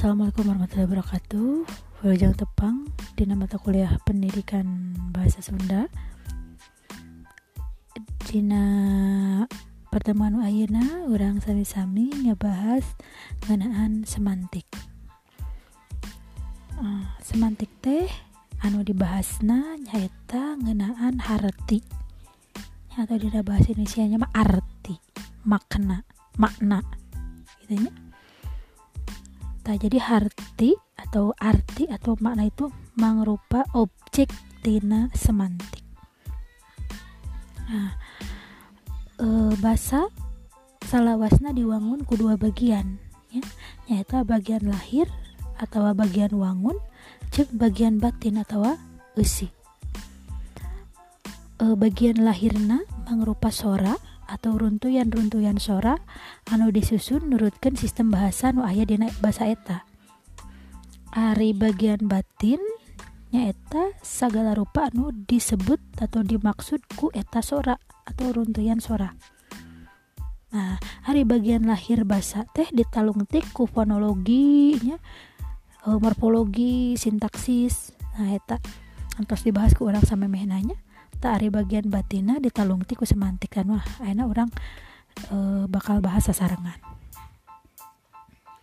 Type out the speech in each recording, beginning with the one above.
Assalamualaikum warahmatullahi wabarakatuh. Wilujeng Tepang di mata kuliah pendidikan bahasa Sunda. Dina pertemuan Ayana orang sami-sami ngebahas ngenaan semantik. Uh, semantik teh anu dibahasna nyaita ngenaan harti. Atau dina bahasa Indonesia nya arti makna makna. Gitu ya Nah, jadi harti atau arti atau makna itu mangrupa objek tina semantik. Nah, e, bahasa salawasna diwangun kedua bagian ya yaitu bagian lahir atau bagian wangun cek bagian batin atau usi e, bagian lahirna mangrupa sora atau runtuyan-runtuyan sora anu disusun nurutkan sistem bahasa nu aya dina bahasa eta. Ari bagian batin nyaeta segala rupa anu disebut atau dimaksud ku eta sora atau runtuyan sora. Nah hari bagian lahir bahasa teh ditalungtik ku fonologinya morfologi sintaksis. Nah eta terus dibahas ke orang sampai mehnanya ari bagian batina ditalung tiku semantik kan wah enak orang e, bakal bahasa sarangan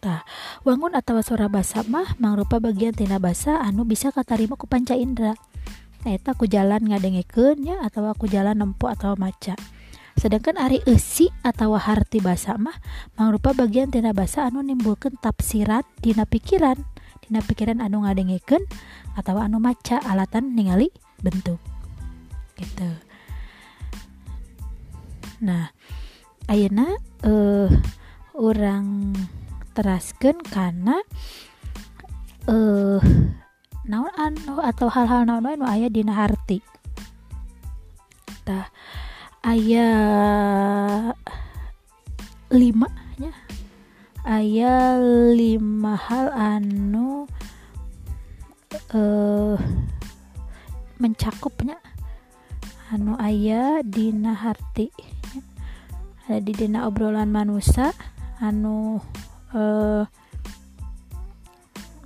Nah, wangun atau suara basa mah mangrupa bagian tina basa anu bisa katarima ku panca indera eta ku jalan ngadengikeun ya atau aku jalan nempo atau maca. Sedangkan ari esi atau harti basa mah mangrupa bagian tina basa anu nimbulkan tafsiran dina pikiran. Dina pikiran anu ngadengikeun atau anu maca alatan ningali bentuk gitu. Nah Ayeuna eh orang terasken karena eh naon anu atau hal-hal naon anu aya dina harti. Tah aya lima nya. Aya lima hal anu eh mencakupnya anu aya dina harti. Ada di dina obrolan manusia anu eh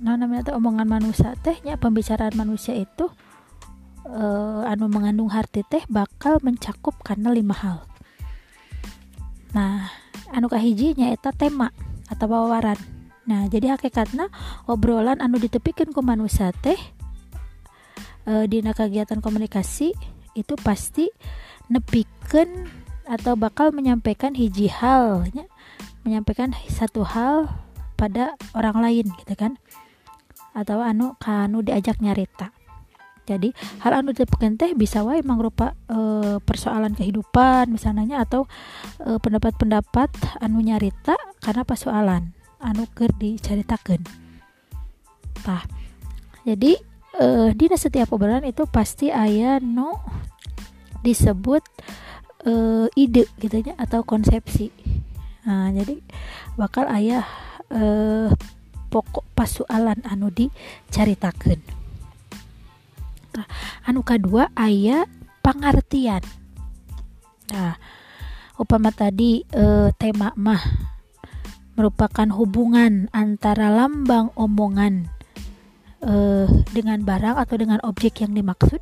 nah namanya tuh omongan manusia tehnya pembicaraan manusia itu eh, anu mengandung harti teh bakal mencakup karena lima hal. Nah anu kahijinya eta tema atau wawaran. Nah jadi hakikatnya obrolan anu ditepikan ke manusia teh e, dina kegiatan komunikasi itu pasti nepiken atau bakal menyampaikan hiji halnya menyampaikan satu hal pada orang lain gitu kan? Atau anu kanu diajak nyarita. Jadi hal anu ditepikan teh bisa wae mangrupa e, persoalan kehidupan misalnya atau e, pendapat-pendapat anu nyarita karena persoalan anu ker diceritakan tah jadi uh, dina setiap obrolan itu pasti ayah no disebut uh, ide gitu ya atau konsepsi. Nah jadi bakal ayah uh, pokok pasualan anu diceritakan nah, anu kedua ayah pengertian nah upama tadi uh, tema mah merupakan hubungan antara lambang omongan uh, dengan barang atau dengan objek yang dimaksud?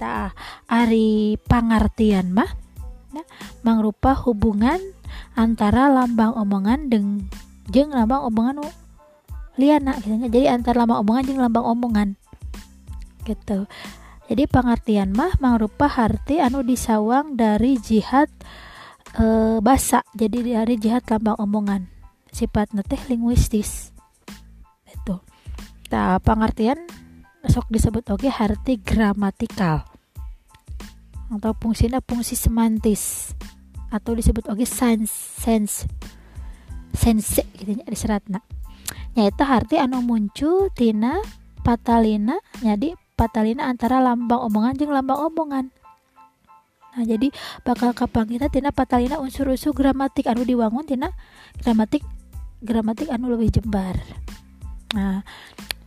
Tak ari pengertian mah ya, mangrupa hubungan antara lambang omongan dengan jeng lambang omongan liana jadi antara lambang omongan jeng lambang omongan. Gitu. Jadi pengertian mah mangrupa harti anu disawang dari jihad e, basa. Jadi dari jihad lambang omongan. Sifat teh linguistis Nah, pengertian sok disebut oke okay, arti gramatikal. Atau fungsinya fungsi semantis. Atau disebut oke okay, sense sense sense gitu di seratna. Nyata arti anu muncul tina patalina jadi patalina antara lambang omongan jeng lambang omongan. Nah jadi bakal kapang kita tina patalina unsur-unsur gramatik anu diwangun tina gramatik gramatik anu lebih jembar. Nah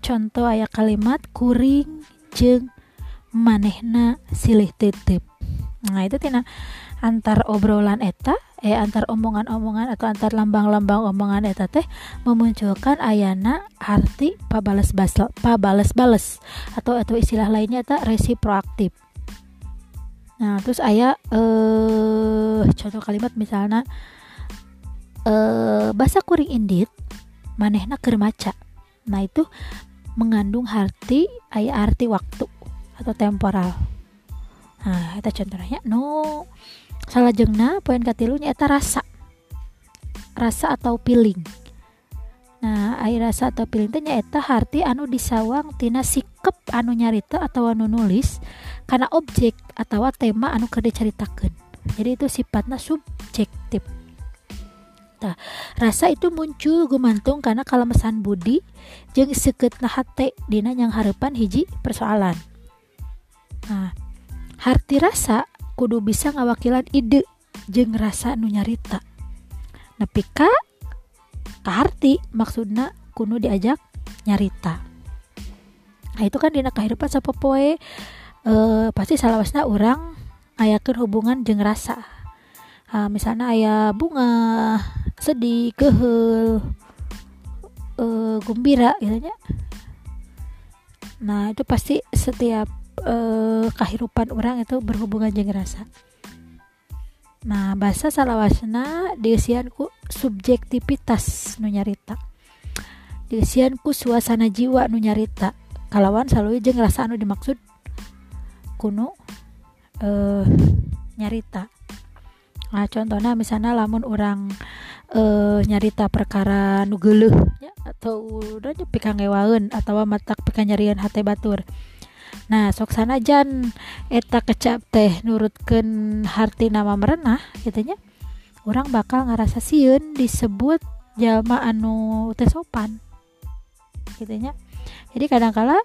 contoh aya kalimat kuring jeng manehna silih titip nah itu tina antar obrolan eta eh antar omongan-omongan atau antar lambang-lambang omongan eta teh memunculkan ayana arti pabales bales pabales bales atau atau istilah lainnya eta resiproaktif. Nah terus ayah eh contoh kalimat misalnya eh bahasa kuring indit manehna kermaca nah itu mengandung arti ayah arti waktu atau temporal. Nah kita contohnya. No salah jengna poin katilunya eta rasa. Rasa atau feeling. Nah air rasa atau feeling tanya eta harti anu disawang tina sikep anu nyarita atau anu nulis karena objek atau tema anu keur diceritakan jadi itu sifatnya subjektif Nah, rasa itu muncul gumantung karena kalemesan budi jeng seketna hate dina yang harapan hiji persoalan. Nah, harti rasa kudu bisa ngawakilan ide jeng rasa nu nyarita. Nepi ka kaharti maksudna kuno diajak nyarita. Nah itu kan dina kehidupan sapopoe e, pasti salawasna orang ayakin hubungan jeng rasa. Nah, misalnya ayah bunga sedih kehel e, gembira gitu nah itu pasti setiap eh, kehidupan orang itu berhubungan jeng rasa. Nah bahasa salawasna diisianku subjektivitas nu nyarita. Diisianku suasana jiwa nu nyarita. Kalawan selalu jeng rasa anu dimaksud? Kuno eh, nyarita nah contohnya misalnya lamun orang eh, nyarita perkara nu ya, atau udah pikang atau matak pikang nyarian hati batur. Nah sok jan eta kecap teh nurutken harti nama merenah gitunya orang bakal ngerasa siun disebut jalma anu teh sopan jadi kadangkala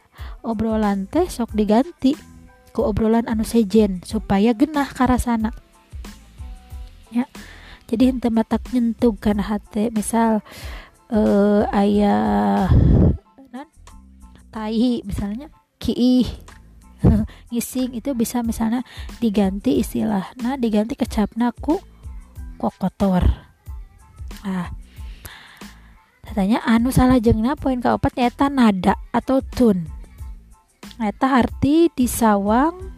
obrolan teh sok diganti ke obrolan anu sejen supaya genah karasana ya. Jadi hente matak nyentuh kan hati misal uh, ayah nan tai misalnya kiih ngising itu bisa misalnya diganti istilah nah diganti kecapna ku kok kotor ah katanya anu salah jengna poin keempat nyata nada atau tun. Nyata arti disawang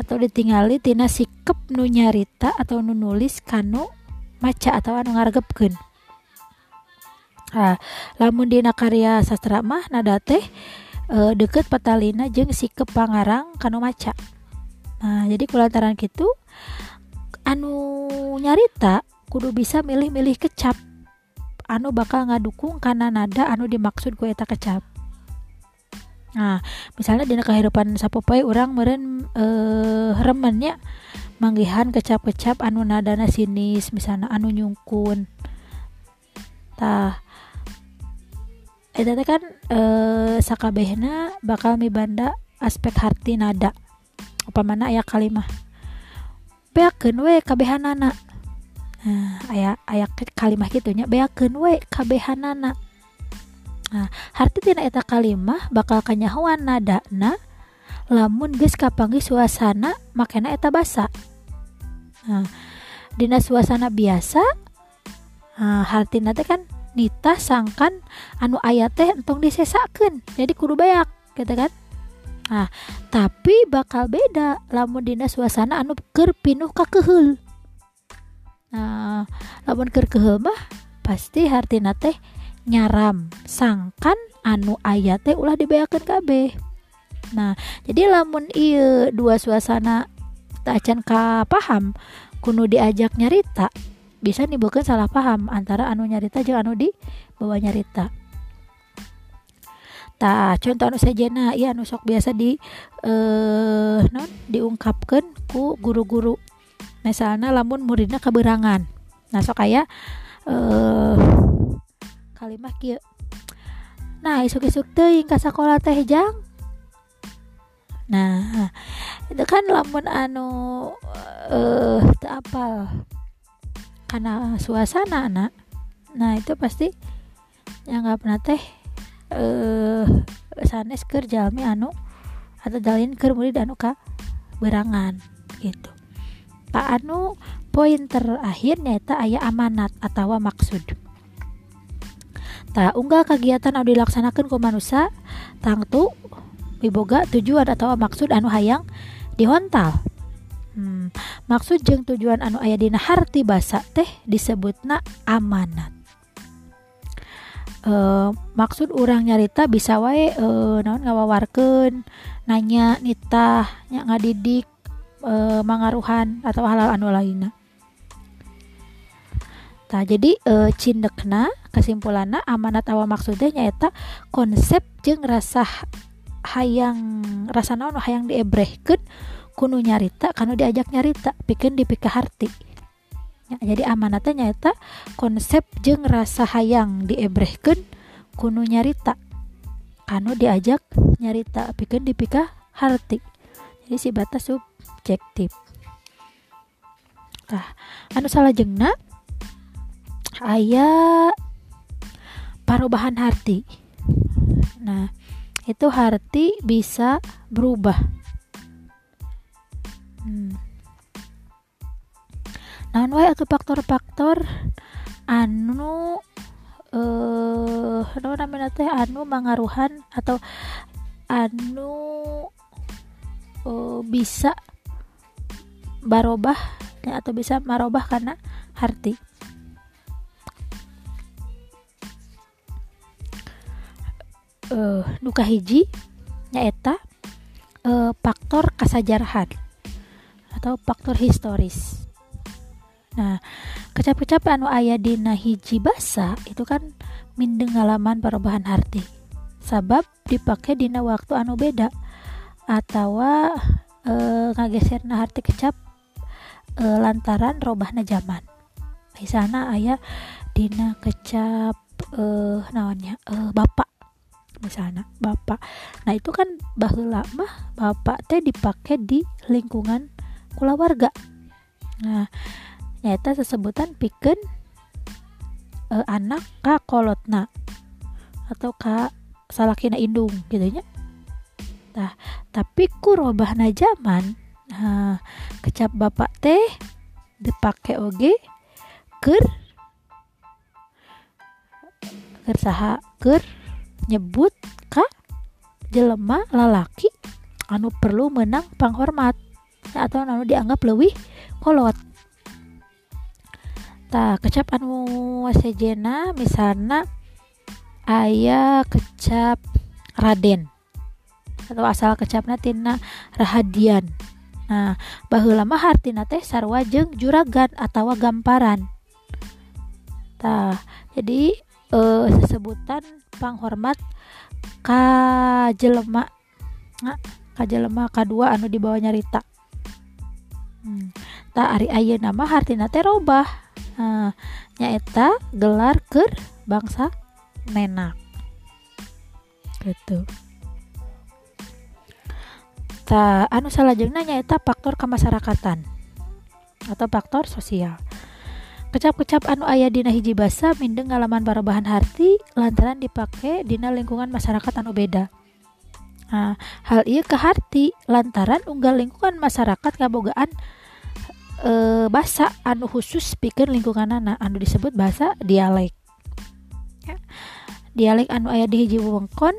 atau ditingali tina sikap nu nyarita atau nu nulis kanu maca atau anu ngargepkeun. Ah, lamun dina karya sastra mah nada teh e, deket patalina jeung sikap pangarang kanu maca. Nah jadi kulantaran gitu anu nyarita kudu bisa milih-milih kecap. Anu bakal ngadukung karena nada anu dimaksud gue eta kecap. Nah misalnya di kehidupan sapopai orang meren eh, remennya manggihan kecap-kecap anu nadana sinis misalnya anu nyungkun. Tah eta teh kan eh sakabehna bakal mibanda aspek harti nada. Apa mana ayat kalimah beakeun we kabehanana. Nah ayat ayat kalimah gitunya beakeun we kabehanana Nah, harti tina eta kalimah bakal kanyahuan nadana lamun geus kapanggih suasana makena eta basa. Nah, dina suasana biasa nah, hartina teh kan nita sangkan anu aya teh entong disesakeun. Jadi kudu bayak gitu kan. Nah, tapi bakal beda lamun dina suasana anu keur pinuh ka keheul. Nah, lamun keur keheul mah pasti hartina teh nyaram. Sangkan anu ayat teh ulah dibayakan kabeh. Nah jadi lamun iya dua suasana tacan ka paham kuno diajak nyarita bisa nibukan salah paham antara anu nyarita jeung anu di bawah nyarita. Ta contoh anu sejena ya anu sok biasa di eh non diungkapkan ku guru-guru. Misalnya lamun muridnya keberangan nah sok kayak eh kalimat kia nah isuk-isuk teuing ka sekolah teh jang. Nah itu kan lamun anu eh uh, apal karena suasana anak nah itu pasti yang nggak pernah teh eh sanes kerja jalmi anu atau dalin ker murid anu ka berangan gitu. Tak anu poin terakhir nyata ayah amanat atau maksud tak unggah kegiatan anu dilaksanakan ku manusia tangtu miboga tujuan atau maksud anu hayang dihontal. Hmm, maksud jeng tujuan anu ayah dina harti basa teh disebutna amanat. Uh, maksud orang nyarita bisa wae uh, naon ngawawarkeun nanya nitah nya ngadidik uh, mangaruhan atau halal anu lainna Nah, jadi cindekna kesimpulan amanat awal maksudnya nyaeta konsep jeng rasa hayang rasa naon hayang diebrehkeun kuno nyarita kanu diajak nyarita bikin dipika harti. Ya, jadi amanatnya nyata konsep jeng rasa hayang diebrehkeun kuno nyarita kanu diajak nyarita bikin dipika harti. Jadi si batas subjektif. Nah anu salah jengna ayah perubahan harti nah itu harti bisa berubah. Hmm. naon wae atau faktor-faktor anu eh uh, namanya teh anu mangaruhan atau anu uh, bisa barobah atau bisa marobah karena harti uh, nuka hiji nyaeta uh, faktor kasajarahan atau faktor historis. Nah kecap-kecap anu ayah dina hiji basa itu kan mindeng ngalaman perubahan arti. Sabab dipakai dina waktu anu beda atau e, ngageserna arti kecap e, lantaran robahna zaman misalnya ayah dina kecap e, naonnya e, bapak misalnya bapak. Nah itu kan bahula mah bapak teh dipakai di lingkungan keluarga nah nyata sesebutan piken uh, anak ka kolotna atau ka salakina indung gitu nya. Nah tapi ku robahna zaman nah, kecap bapak teh dipake oge ker ker saha ker nyebut ka jelema lalaki anu perlu menang panghormat atau anu dianggap lebih kolot. Tak kecap anu sejena misalnya ayah kecap raden atau asal kecapna tina rahadian. Nah bahwa lama hartina teh sarwa jeng juragan atau gamparan. Tah jadi eh, sesebutan panghormat ka jelema nah, ka jelema kedua anu dibawa nyarita hmm. tak ari aye nama hartina teh robah. Nah, nyaeta gelar ke bangsa nenak gitu. Tak anu salah jengna nyaeta faktor kemasyarakatan atau faktor sosial kecap-kecap anu ayah dina hiji basa mindeng ngalaman bahan harti lantaran dipakai dina lingkungan masyarakat anu beda. Nah, hal iya ke harti lantaran unggal lingkungan masyarakat kabogaan e, bahasa anu khusus pikir lingkungan anak anu disebut bahasa dialek. Ya. dialek anu ayah di hiji wewengkon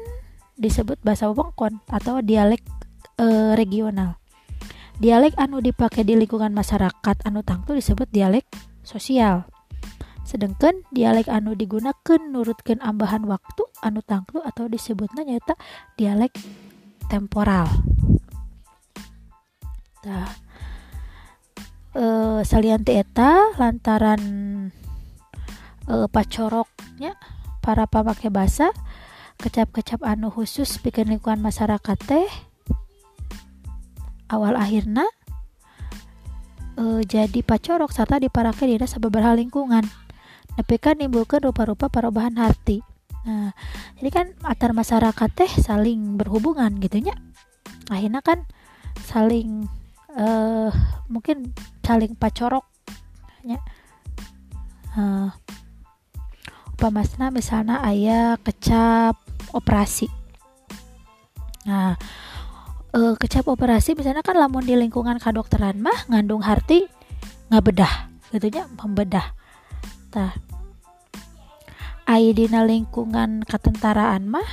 disebut bahasa wewengkon atau dialek e, regional. Dialek anu dipakai di lingkungan masyarakat anu tangtu disebut dialek sosial. Sedangkan dialek anu digunakan nurutkan ambahan waktu anu tangtu atau disebutnya nyata dialek temporal. Nah e, salianti eta lantaran e, pacoroknya para pemakai bahasa kecap-kecap anu khusus bikin lingkungan masyarakat teh awal akhirnya e, jadi pacorok serta diparake dina sababaraha lingkungan. Tapi kan rupa-rupa perubahan hati. Nah jadi kan antar masyarakat teh saling berhubungan gitunya akhirnya kan saling uh, mungkin saling pacorok ya uh, upamasna misalnya ayah kecap operasi. Nah uh, kecap operasi misalnya kan lamun di lingkungan kedokteran mah ngandung harti ngabedah gitunya membedah. Tah. Dina lingkungan ketentaraan mah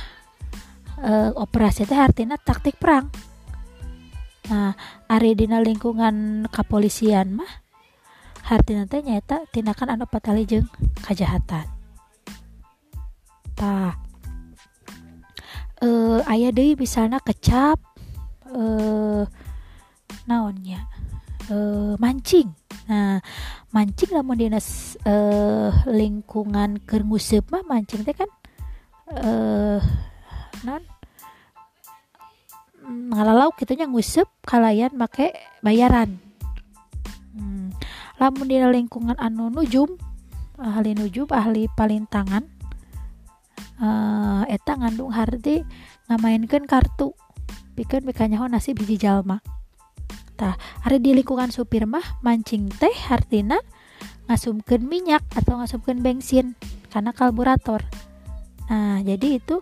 e, operasi teh artinya taktik perang. Nah ari dina lingkungan kepolisian mah artinya teh nyata tindakan anu patali jeung kejahatan tah. E, ayah deui misalnya kecap eh naonnya? Eh mancing. Nah mancing lamun dinas eh lingkungan keur mah mancing teh kan eh non ngalalau kita nya nguseup kalayan make bayaran. Hmm. lamun di lingkungan anu nujum ahli nujum ahli palintangan uh, eta ngandung harti ngamainkan kartu pikeun bekanyaho nasib hiji jalma. Tah hari di lingkungan supir mah mancing teh hartina ngasumkan minyak atau ngasumkan bensin karena karburator nah jadi itu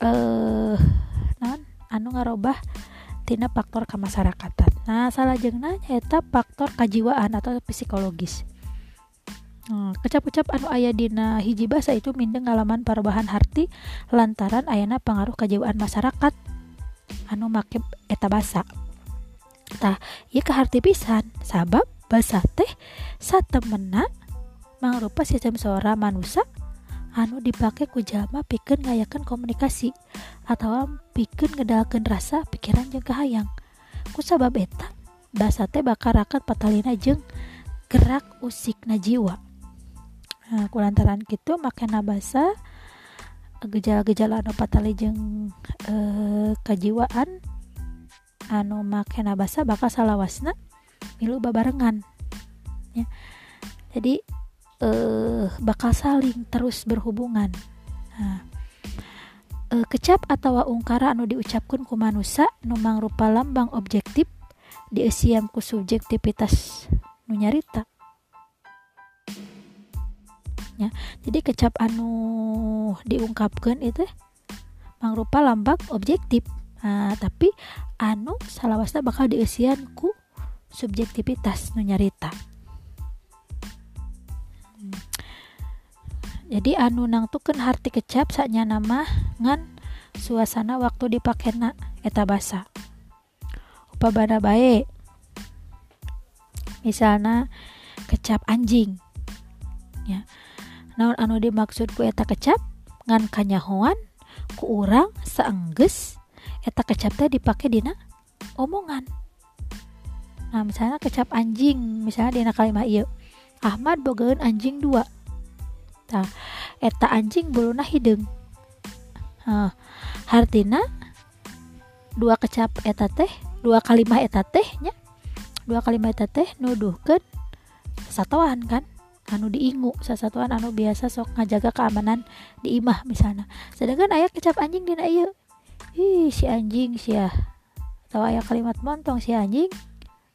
eh non anu ngarobah tina faktor kemasyarakatan nah salah jengna nyaeta faktor kejiwaan atau psikologis. Hmm, kecap-kecap anu ayah dina hiji basa itu mindeng ngalaman perubahan harti lantaran ayana pengaruh kejiwaan masyarakat. anu make eta basa. Tah ieu kaharti pisan. Sabab basa teh satemena mangrupa sistem suara manusia anu dipakai kujama pikeun ngayakeun komunikasi atau pikeun ngedalkeun rasa pikiran jeung kahayang. Ku sabab eta basa teh bakal rakat patalina jeung gerak usik na jiwa. Nah, kulantaran gitu makena basa gejala-gejala anu patali jeung e, kajiwaan anu make basa bakal salawasna milu babarengan ya. Jadi eh bakal saling terus berhubungan. Nah, e, kecap atau ungkara anu diucapkan ku manusia numang rupa lambang objektif diisiam ku subjektivitas nu nyarita ya jadi kecap anu diungkapkan itu mangrupa lambang objektif. Nah, tapi anu salahwasna bakal diisian ku subjektivitas nu nyarita. Hmm. jadi anu nang tuken harti kecap saknya nama ngan suasana waktu dipakena eta basa. Upabana baik misalnya kecap anjing. Ya naon anu dimaksud ku eta kecap? Ngan kanyahoan ku urang seengges eta kecap teh dipakai dina omongan. Nah misalnya kecap anjing misalnya dina kalimat iya Ahmad bogeun anjing dua. Nah, eta anjing buluna hidung. Nah, hartina dua kecap eta teh dua kalimah eta teh nya dua kalimat eta teh nuduhkeun satuan kan. Anu diingu sesatuan anu biasa sok ngajaga keamanan di imah misalnya sedangkan ayah kecap anjing dina iya ih si anjing sih ya atau ayah kalimat montong si anjing.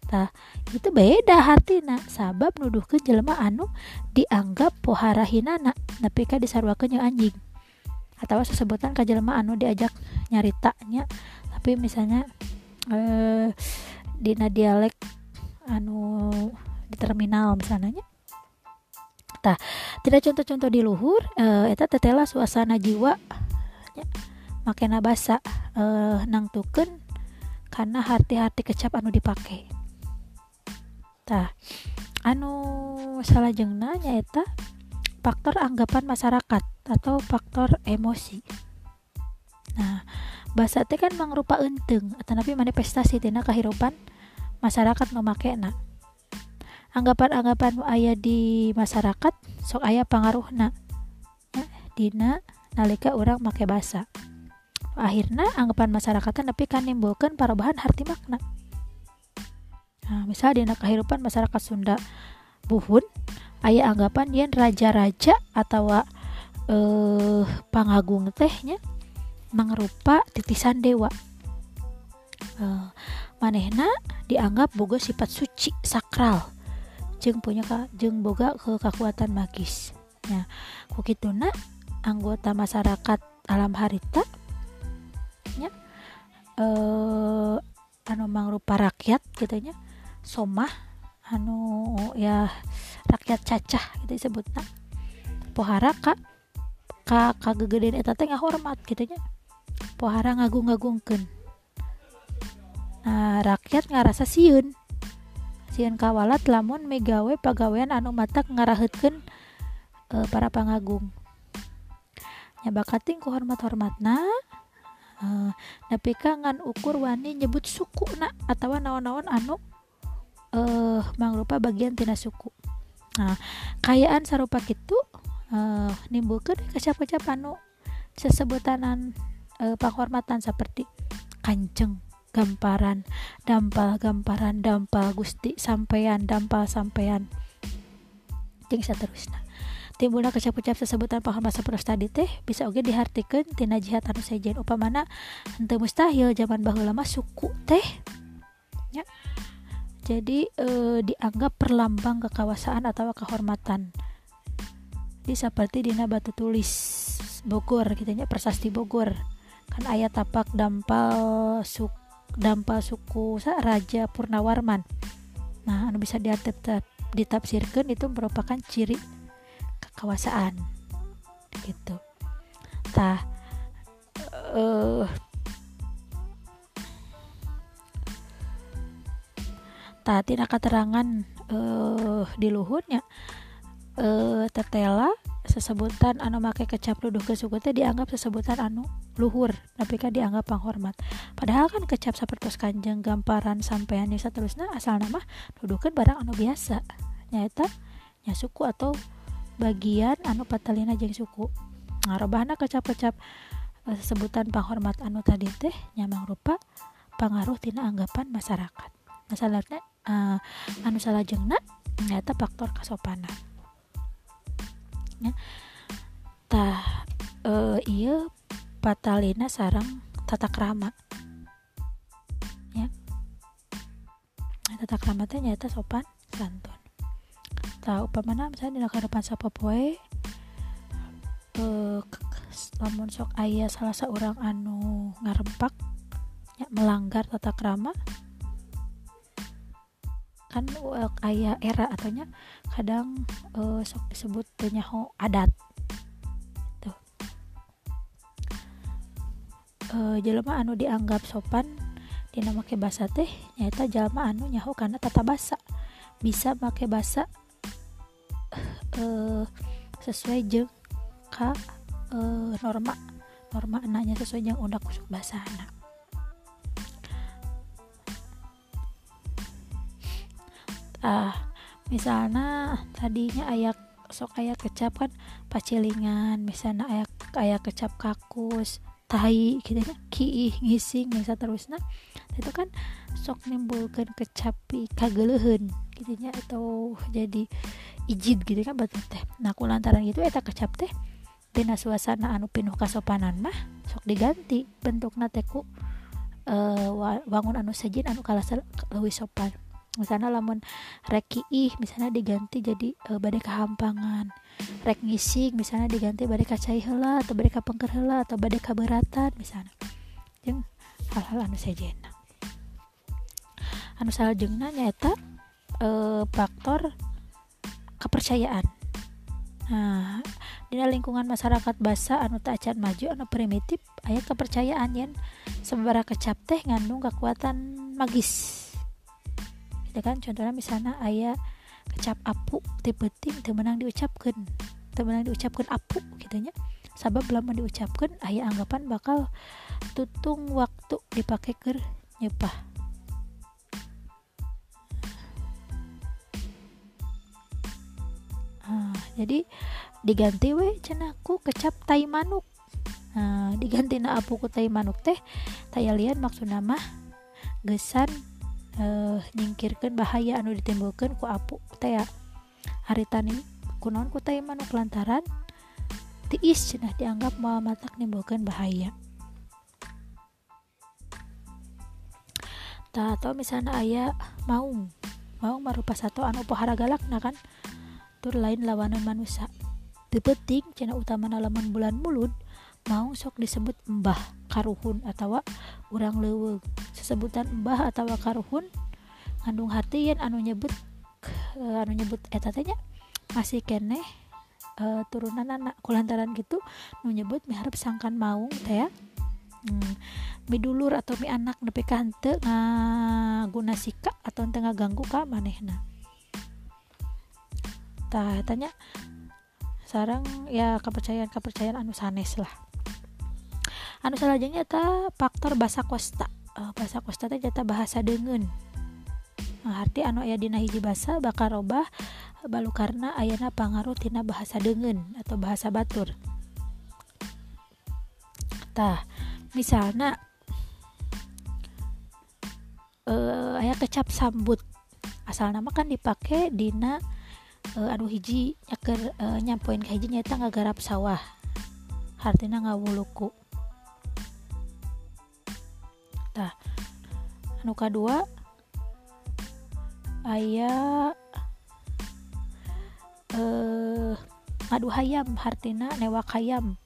Tah itu beda hartina. Sabab nuduh ke jelema anu dianggap pohara hinana tapi ka disarwakeun anjing. Atau sesebutan ke jelema anu diajak nyaritanya. Tapi misalnya eh dina dialek anu di terminal misalnya tah tidak contoh-contoh di luhur uh, eta tetela suasana jiwa ya, makena basa uh, nang tuken karena hati-hati kecap anu dipakai tah anu salah jengna eta faktor anggapan masyarakat atau faktor emosi. Nah bahasa teh kan mangrupa enteng tapi manifestasi tina kehidupan masyarakat memakai nah anggapan-anggapan ayah di masyarakat sok ayah pengaruhna ya, dina nalika orang make bahasa akhirnya anggapan masyarakat tapi kan nimbulkan perubahan arti makna. Nah, misal dina kehidupan masyarakat Sunda buhun ayah anggapan dia raja-raja atau eh pangagung tehnya mangrupa titisan dewa. Uh, manehna dianggap boga sifat suci sakral jeng punya ka jeng boga ke kekuatan magis. Nah kukituna anggota masyarakat alam harita ya eh anu mangrupa rakyat gitunya somah anu ya rakyat cacah gitu disebutnya pohara kak kak kagegedean eta teh hormat gitunya pohara ngagung-ngagungkeun nah rakyat ngarasa siun sieun kawalat lamun migawe pagawean anu matak ngaraheutkeun e, para pangagung. Nyabakating ku hormat-hormatna e, nepi ka ngan ukur wani nyebut suku na atawa naon-naon anu eh mangrupa bagian tina suku. Nah kayaan sarupa kitu eh, uh, nimbulkan kecap-kecap anu sesebutanan uh, penghormatan seperti kanjeng gamparan dampal gamparan dampal gusti sampean dampal sampean. Ting seterusnya timbulna kecap-kecap sesebutan paham bahasa peros tadi teh bisa oke dihartikan tina jihad anu sejen. Upamana henteu mustahil zaman baheula mah suku teh. Ya. Jadi e, dianggap perlambang kekawasaan atau kehormatan. Di seperti dina batu tulis Bogor gitu ya prasasti Bogor. Kan ayat tapak dampal suk dampal suku Raja Purnawarman. Nah anu bisa ditafsirkan itu merupakan ciri kekuasaan gitu. Tah uh, tah tina keterangan uh, di luhurnya uh, tetela sesebutan anu make kecap luduh ke suku teh dianggap sesebutan anu luhur tapi kan dianggap penghormat. Padahal kan kecap seperti kanjeng gamparan sampean yang seterusnya asal nama dudukan barang anu biasa. Nyata nya suku atau bagian anu patalina jeng suku. Ngarobahna kecap-kecap uh, sebutan penghormat anu tadi teh nyamang rupa pengaruh tina anggapan masyarakat. Masalahnya uh, anu salah jengna ternyata faktor kasopanan. Ya. Tah uh, iya patalina sarang tata krama. Ya. Tata krama teh nyata sopan santun. Tahu pemana misalnya di depan sapa poe uh, lamun sok ayah salah seorang anu ngarempak ya, melanggar tata krama kan uh, ayah era ataunya kadang uh, sok disebut penyaho adat uh, jelema anu dianggap sopan dina make basa teh nyata jelema anu nyaho karena tata basa. Bisa make basa uh, sesuai jeng ka uh, norma. Norma anaknya sesuai yang udah kusuk bahasa anak ah misalnya tadinya ayak sok ayak kecap kan pacilingan misalnya ayak ayak kecap kakus tai gitu ya kiih ngising bisa terus nah itu kan sok nimbulkan kecapi kagelehen gitu ya atau jadi izin gitu kan batu teh. Nah aku lantaran gitu eta kecap teh dina suasana anu pinuh kasopanan mah sok diganti bentuk nateku uh, wangun anu sajin anu kalah lebih sopan misalnya lamun rek ih misalnya diganti jadi uh, badai kehampangan. Rek ngising misalnya diganti badai kacai hela atau badai kapengker hela atau badai kaberatan misalnya. Yang hal-hal anu sajen anu salajengna nyata uh, faktor kepercayaan. Nah di lingkungan masyarakat basa anu tak acan maju anu primitif ayat kepercayaan yang seberapa kecap teh ngandung kekuatan magis gitu kan? Contohnya misalnya ayat kecap apu tipe-tim temenang diucapkan. Temenang diucapkan apu gitunya sabab belum diucapkan ayat anggapan bakal tutung waktu dipakai ke nyepah. Jadi diganti we cenaku kecap tai manuk. Nah, diganti na apu ku tai manuk teh taya lian maksud nama gesan uh, nyingkirkan bahaya anu ditimbulkan ku apu teh ya. Hari tani kunon ku tai manuk lantaran tiis cenah dianggap mau matak nimbulkan bahaya. Tak atau misalnya ayah mau mau marupa satu anu pohara galak nah kan tur lain lawanan manusia tepeting cina utama laman bulan mulut mau sok disebut mbah karuhun atau urang lewe sesebutan mbah atau karuhun ngandung hati yang anu nyebut uh, anu nyebut etatnya masih kene uh, turunan anak kulantaran gitu nu nyebut miharap sangkan maung teh ya. Hmm, mi dulur atau mi anak nepi ka henteu guna sika atau tengah ganggu ka manehna. Tah tanya sarang ya kepercayaan kepercayaan anu sanes lah anu salahjengnyata faktor eh, bahasa kosta. Uh, bahasa teh jata bahasa dengen arti anu aya dina hiji bahasa bakal robah balu karena ayana pangaruh tina bahasa dengen atau bahasa batur. Tah misalnya uh, eh, ayah kecap sambut. Asal nama kan dipakai dina uh, anu hiji nyaker uh, nyampoin ke hiji nyaeta ngagarap sawah. Hartina ngawuluku. Tah anu kedua ayah eh ngadu hayam hartina newak hayam.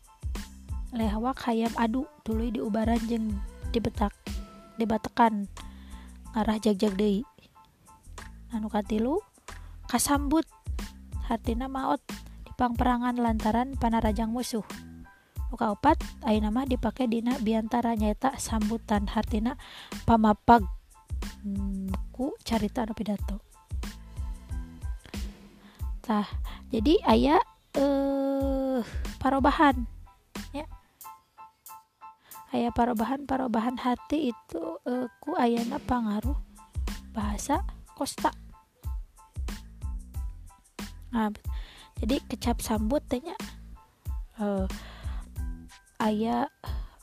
Lewak hayam adu dulu di ubaran jeng dibetak dibatekan ngarah jag-jag deui. Anu katilu kasambut hartina maot di perangan lantaran panarajang musuh Luka opat ayeuna mah dipake dina biantara nyata sambutan hartina pamapag hmm, ku carita anu pidato. Tah jadi ayah eh parobahan ya. Ayah parobahan parobahan hati itu uh, ku ayana pangaruh bahasa kosta. Nah, jadi kecap sambut tanya uh, ayah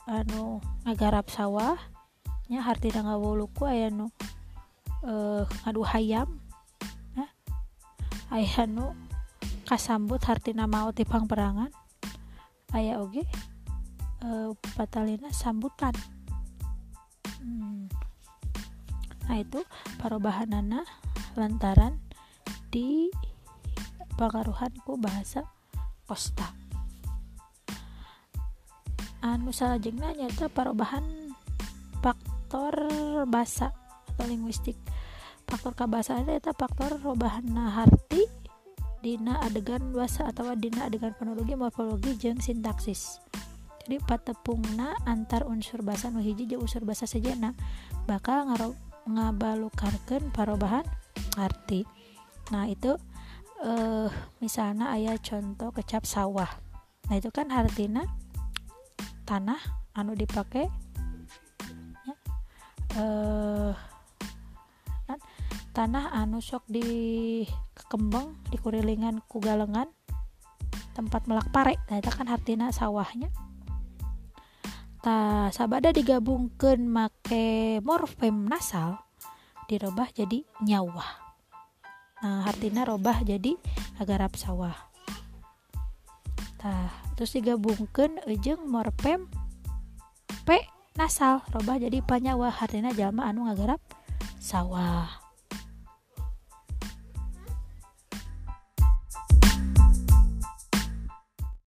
anu ngagarap sawah nya harti ngawuluku ayah nu uh, ngadu hayam ayah nu kasambut hartina mau tipang perangan ayah oge uh, patalina sambutan hmm. nah itu perubahanana lantaran di pengaruhanku bahasa posta anu salajengna nyata perubahan faktor bahasa atau linguistik. Faktor kebahasaan itu faktor perubahan harti dina adegan bahasa atau dina adegan fonologi morfologi jeng sintaksis. Jadi patepungna antar unsur bahasa nu hiji unsur bahasa sejena bakal ngaro ngabalukarkeun parobahan arti. Nah itu eh misalnya ayah contoh kecap sawah. Nah itu kan artinya tanah anu dipakai ya, eh tanah anu sok di kekembang di kurilingan kugalengan tempat melak pare. Nah itu kan artinya sawahnya. Ta sabada digabungkan make morfem nasal dirubah jadi nyawa nah artinya robah jadi agarap sawah tah terus digabungkan ujung morfem p nasal. Robah jadi panyawa. Artinya jalma anu ngagarap sawah